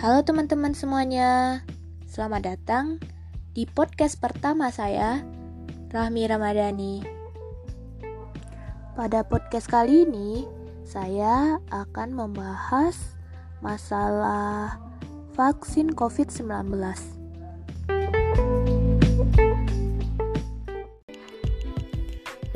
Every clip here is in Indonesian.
Halo teman-teman semuanya, selamat datang di podcast pertama saya, Rahmi Ramadhani. Pada podcast kali ini, saya akan membahas masalah vaksin COVID-19.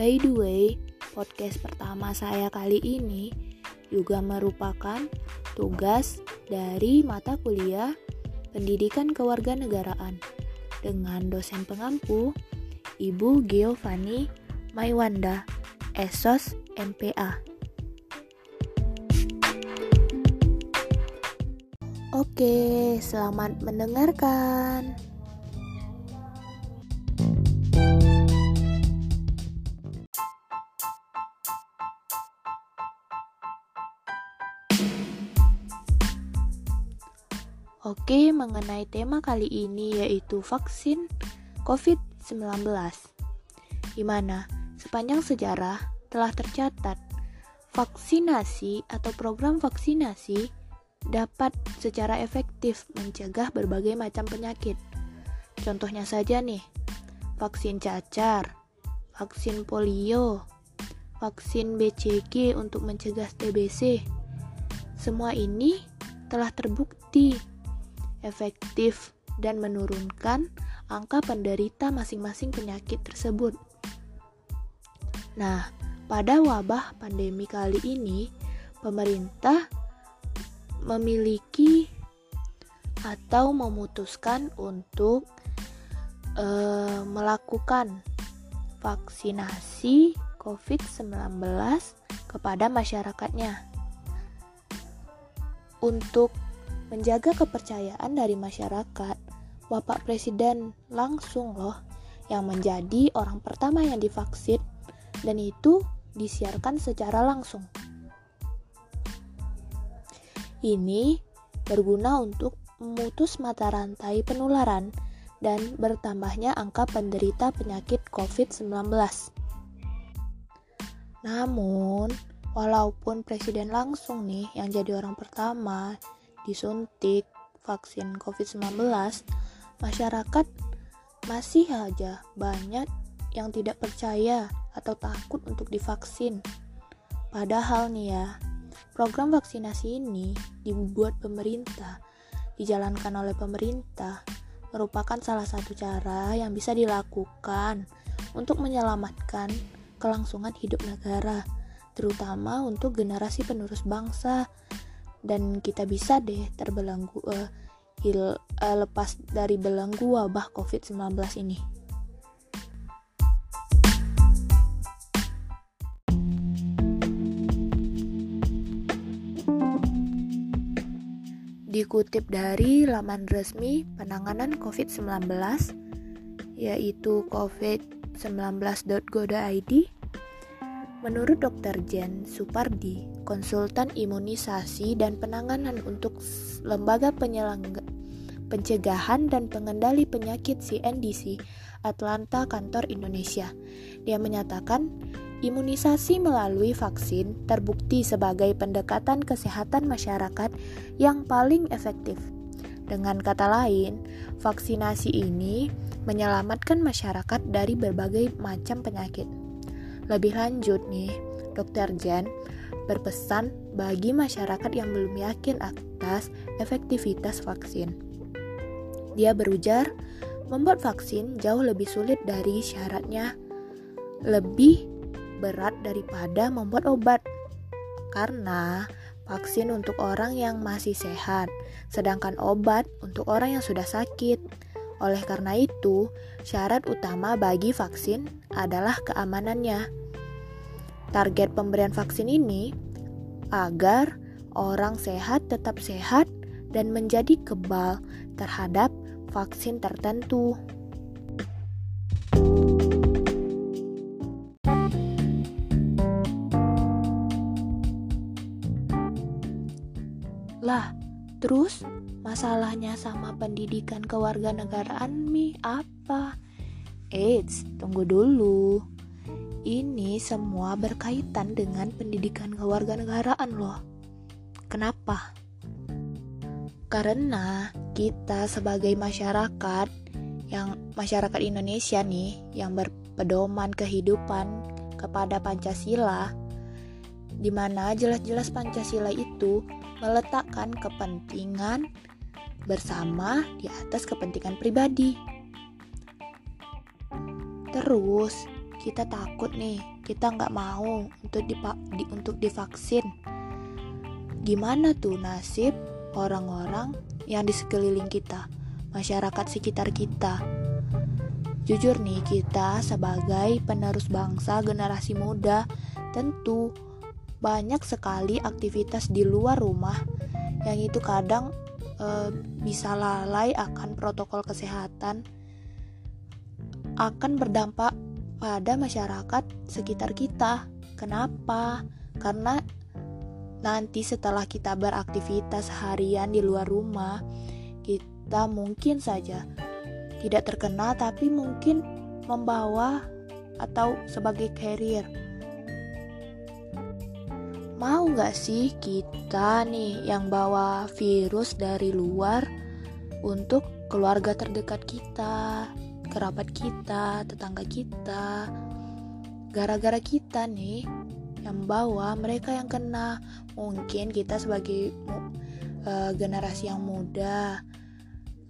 By the way, podcast pertama saya kali ini juga merupakan tugas dari mata kuliah Pendidikan Kewarganegaraan dengan dosen pengampu Ibu Giovanni Maiwanda, ESOS MPA. Oke, selamat mendengarkan. Oke, mengenai tema kali ini yaitu vaksin COVID-19. Gimana? Sepanjang sejarah telah tercatat vaksinasi atau program vaksinasi dapat secara efektif mencegah berbagai macam penyakit. Contohnya saja nih, vaksin cacar, vaksin polio, vaksin BCG untuk mencegah TBC. Semua ini telah terbukti efektif, dan menurunkan angka penderita masing-masing penyakit tersebut. Nah, pada wabah pandemi kali ini, pemerintah memiliki atau memutuskan untuk uh, melakukan vaksinasi COVID-19 kepada masyarakatnya. Untuk menjaga kepercayaan dari masyarakat, Bapak Presiden langsung loh yang menjadi orang pertama yang divaksin dan itu disiarkan secara langsung. Ini berguna untuk memutus mata rantai penularan dan bertambahnya angka penderita penyakit COVID-19. Namun, walaupun presiden langsung nih yang jadi orang pertama disuntik vaksin COVID-19, masyarakat masih aja banyak yang tidak percaya atau takut untuk divaksin. Padahal nih ya, program vaksinasi ini dibuat pemerintah, dijalankan oleh pemerintah, merupakan salah satu cara yang bisa dilakukan untuk menyelamatkan kelangsungan hidup negara, terutama untuk generasi penerus bangsa dan kita bisa deh terbelenggu uh, hil, uh, lepas dari belenggu wabah COVID-19 ini. Dikutip dari laman resmi penanganan COVID-19 yaitu covid19.go.id Menurut Dr. Jen Supardi, konsultan imunisasi dan penanganan untuk Lembaga Pencegahan dan Pengendali Penyakit CNDC Atlanta Kantor Indonesia, dia menyatakan imunisasi melalui vaksin terbukti sebagai pendekatan kesehatan masyarakat yang paling efektif. Dengan kata lain, vaksinasi ini menyelamatkan masyarakat dari berbagai macam penyakit. Lebih lanjut nih, Dr. Jen berpesan bagi masyarakat yang belum yakin atas efektivitas vaksin. Dia berujar, membuat vaksin jauh lebih sulit dari syaratnya, lebih berat daripada membuat obat. Karena vaksin untuk orang yang masih sehat, sedangkan obat untuk orang yang sudah sakit. Oleh karena itu, syarat utama bagi vaksin adalah keamanannya. Target pemberian vaksin ini agar orang sehat tetap sehat dan menjadi kebal terhadap vaksin tertentu. Lah, terus Masalahnya sama pendidikan kewarganegaraan mi apa? Eits, tunggu dulu. Ini semua berkaitan dengan pendidikan kewarganegaraan loh. Kenapa? Karena kita sebagai masyarakat yang masyarakat Indonesia nih yang berpedoman kehidupan kepada Pancasila di mana jelas-jelas Pancasila itu meletakkan kepentingan bersama di atas kepentingan pribadi. Terus kita takut nih, kita nggak mau untuk dipa di, untuk divaksin. Gimana tuh nasib orang-orang yang di sekeliling kita, masyarakat sekitar kita? Jujur nih, kita sebagai penerus bangsa generasi muda tentu banyak sekali aktivitas di luar rumah yang itu kadang e, bisa lalai akan protokol kesehatan akan berdampak pada masyarakat sekitar kita. Kenapa? Karena nanti setelah kita beraktivitas harian di luar rumah, kita mungkin saja tidak terkena tapi mungkin membawa atau sebagai carrier Mau gak sih kita nih yang bawa virus dari luar untuk keluarga terdekat kita, kerabat kita, tetangga kita? Gara-gara kita nih yang bawa, mereka yang kena. Mungkin kita sebagai uh, generasi yang muda,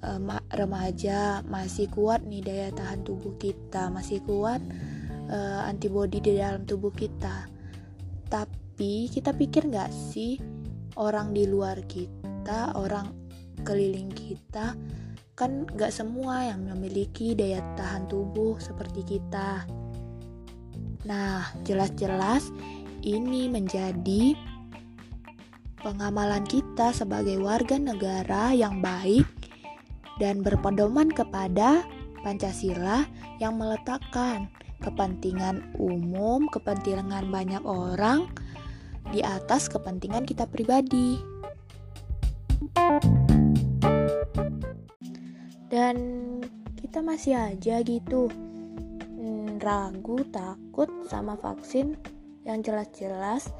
uh, remaja masih kuat nih daya tahan tubuh kita, masih kuat uh, antibodi di dalam tubuh kita. Tapi tapi kita pikir nggak sih orang di luar kita, orang keliling kita kan nggak semua yang memiliki daya tahan tubuh seperti kita. Nah, jelas-jelas ini menjadi pengamalan kita sebagai warga negara yang baik dan berpedoman kepada Pancasila yang meletakkan kepentingan umum, kepentingan banyak orang, di atas kepentingan kita pribadi. Dan kita masih aja gitu hmm, ragu, takut sama vaksin yang jelas-jelas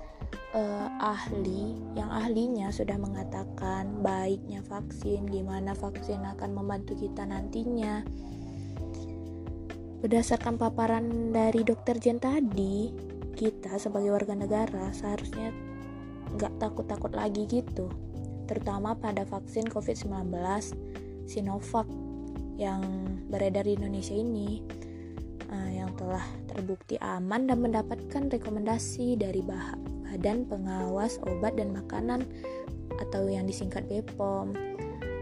uh, ahli yang ahlinya sudah mengatakan baiknya vaksin, gimana vaksin akan membantu kita nantinya. Berdasarkan paparan dari dokter Jen tadi, kita sebagai warga negara seharusnya nggak takut-takut lagi gitu. Terutama pada vaksin COVID-19 Sinovac yang beredar di Indonesia ini uh, yang telah terbukti aman dan mendapatkan rekomendasi dari Badan Pengawas Obat dan Makanan atau yang disingkat BPOM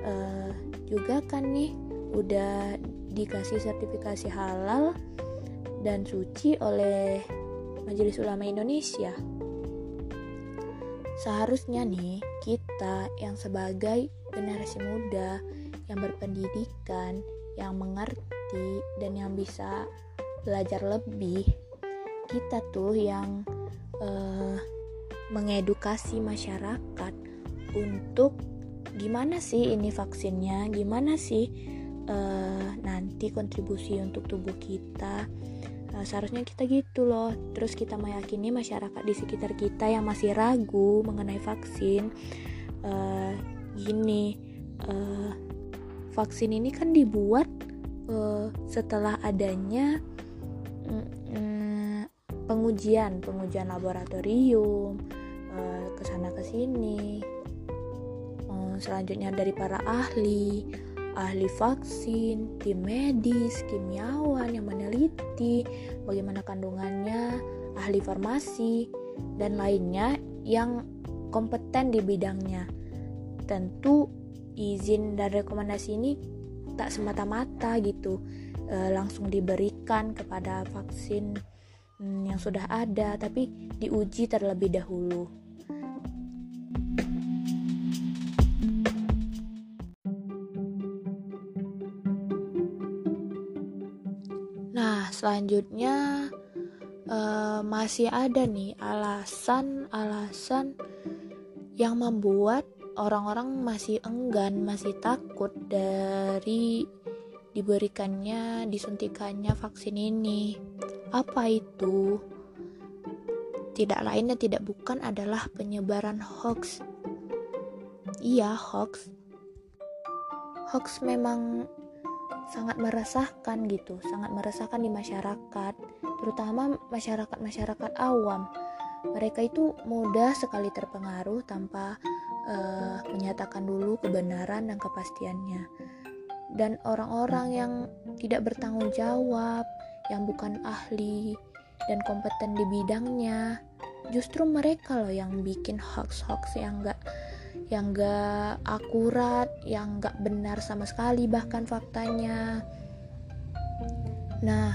uh, juga kan nih udah dikasih sertifikasi halal dan suci oleh Majelis Ulama Indonesia. Seharusnya nih kita yang sebagai generasi muda yang berpendidikan, yang mengerti dan yang bisa belajar lebih, kita tuh yang uh, mengedukasi masyarakat untuk gimana sih ini vaksinnya, gimana sih uh, nanti kontribusi untuk tubuh kita Nah, seharusnya kita gitu loh. Terus kita meyakini masyarakat di sekitar kita yang masih ragu mengenai vaksin. Uh, gini, uh, vaksin ini kan dibuat uh, setelah adanya uh, pengujian, pengujian laboratorium, uh, ke sana ke sini. Uh, selanjutnya dari para ahli ahli vaksin, tim medis, kimiawan yang meneliti bagaimana kandungannya, ahli farmasi, dan lainnya yang kompeten di bidangnya. Tentu izin dan rekomendasi ini tak semata-mata gitu e, langsung diberikan kepada vaksin hmm, yang sudah ada, tapi diuji terlebih dahulu. Selanjutnya uh, masih ada nih alasan-alasan yang membuat orang-orang masih enggan, masih takut dari diberikannya, disuntikannya vaksin ini. Apa itu? Tidak lain dan tidak bukan adalah penyebaran hoax. Iya, hoax. hoax memang sangat meresahkan gitu, sangat meresahkan di masyarakat, terutama masyarakat-masyarakat awam. Mereka itu mudah sekali terpengaruh tanpa uh, menyatakan dulu kebenaran dan kepastiannya. Dan orang-orang yang tidak bertanggung jawab, yang bukan ahli dan kompeten di bidangnya, justru mereka loh yang bikin hoax-hoax yang gak yang gak akurat, yang gak benar sama sekali bahkan faktanya. Nah,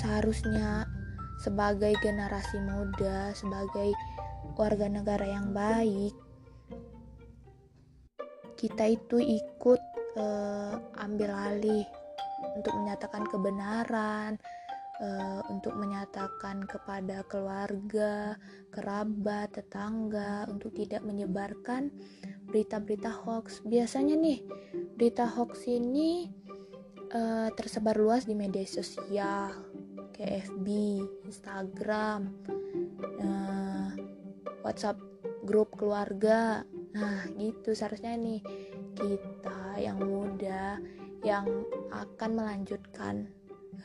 seharusnya sebagai generasi muda, sebagai warga negara yang baik, kita itu ikut uh, ambil alih untuk menyatakan kebenaran, uh, untuk menyatakan kepada keluarga, kerabat, tetangga untuk tidak menyebarkan berita-berita hoax. Biasanya nih, berita hoax ini uh, tersebar luas di media sosial, kayak FB, Instagram, uh, WhatsApp grup keluarga. Nah, gitu seharusnya nih kita yang muda yang akan melanjutkan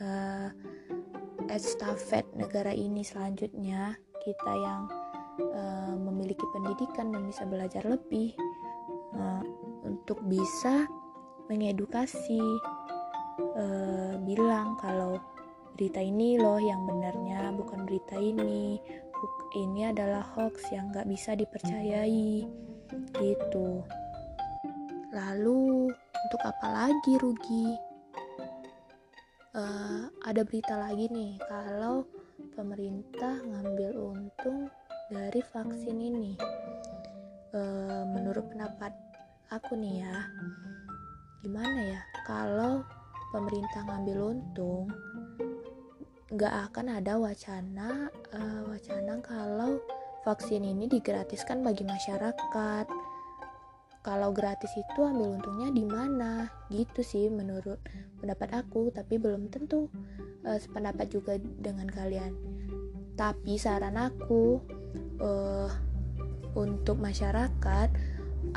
uh, estafet negara ini selanjutnya kita yang uh, memiliki pendidikan dan bisa belajar lebih uh, untuk bisa mengedukasi uh, bilang kalau berita ini loh yang benarnya bukan berita ini. Ini adalah hoax yang gak bisa dipercayai gitu. Lalu untuk apa lagi rugi uh, ada berita lagi nih kalau pemerintah ngambil untung dari vaksin ini. Uh, menurut pendapat aku nih ya, gimana ya kalau pemerintah ngambil untung, nggak akan ada wacana uh, wacana kalau vaksin ini digratiskan bagi masyarakat kalau gratis itu ambil untungnya di mana? Gitu sih menurut pendapat aku tapi belum tentu uh, sependapat juga dengan kalian. Tapi saran aku uh, untuk masyarakat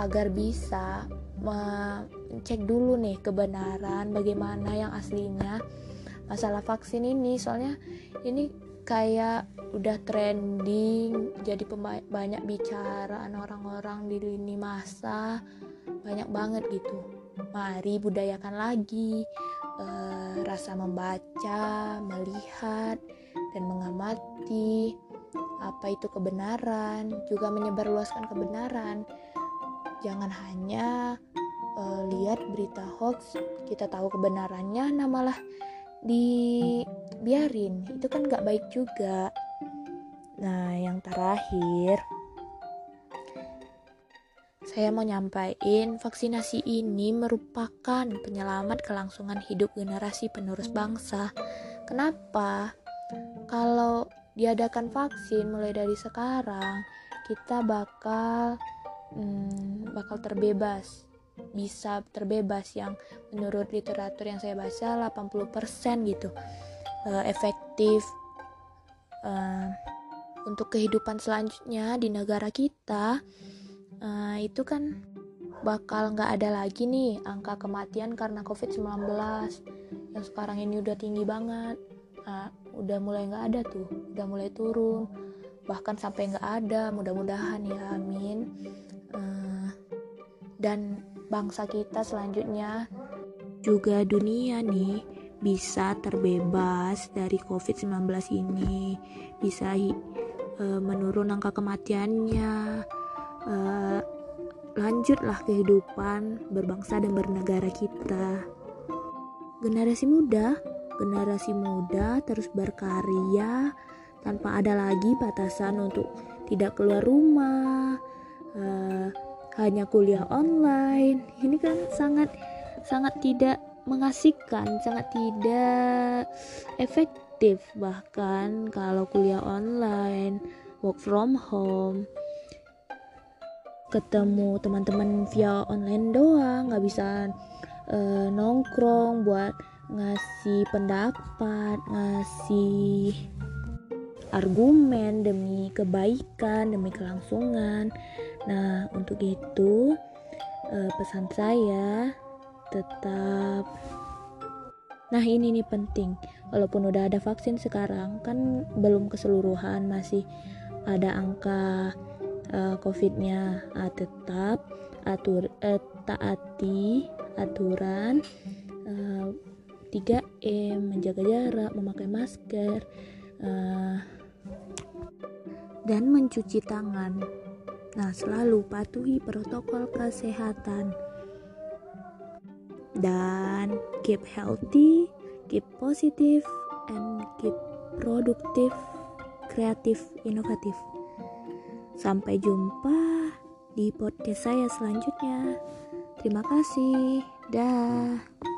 agar bisa cek dulu nih kebenaran bagaimana yang aslinya masalah vaksin ini. Soalnya ini kayak udah trending jadi banyak bicaraan orang-orang di lini masa banyak banget gitu. Mari budayakan lagi uh, rasa membaca melihat dan mengamati apa itu kebenaran juga menyebarluaskan kebenaran. Jangan hanya uh, lihat berita hoax kita tahu kebenarannya nah malah dibiarin itu kan gak baik juga. Nah yang terakhir saya mau nyampaikan vaksinasi ini merupakan penyelamat kelangsungan hidup generasi penerus bangsa. Kenapa? Kalau diadakan vaksin mulai dari sekarang kita bakal hmm, bakal terbebas. Bisa terbebas yang menurut literatur yang saya baca 80% gitu uh, efektif uh, untuk kehidupan selanjutnya di negara kita uh, itu kan bakal nggak ada lagi nih angka kematian karena COVID-19 yang sekarang ini udah tinggi banget. Nah, udah mulai nggak ada tuh udah mulai turun. Bahkan sampai nggak ada mudah-mudahan ya amin. Uh, dan bangsa kita selanjutnya juga dunia nih bisa terbebas dari COVID-19 ini, bisa uh, menurun angka kematiannya, uh, lanjutlah kehidupan berbangsa dan bernegara kita. Generasi muda, generasi muda terus berkarya tanpa ada lagi batasan untuk tidak keluar rumah. Uh, hanya kuliah online ini kan sangat sangat tidak mengasihkan sangat tidak efektif. Bahkan kalau kuliah online work from home ketemu teman-teman via online doang nggak bisa uh, nongkrong buat ngasih pendapat ngasih argumen demi kebaikan demi kelangsungan. Nah, untuk itu uh, pesan saya tetap. Nah ini nih penting. Walaupun udah ada vaksin sekarang Kan belum keseluruhan Masih ada angka uh, COVID-nya. Uh, Tetap atur uh, taati aturan uh, 3M Menjaga jarak Memakai masker uh, Dan mencuci tangan. Nah selalu patuhi protokol kesehatan dan keep healthy, keep positive, and keep produktif, kreatif, inovatif. Sampai jumpa di podcast saya selanjutnya. Terima kasih. Dah.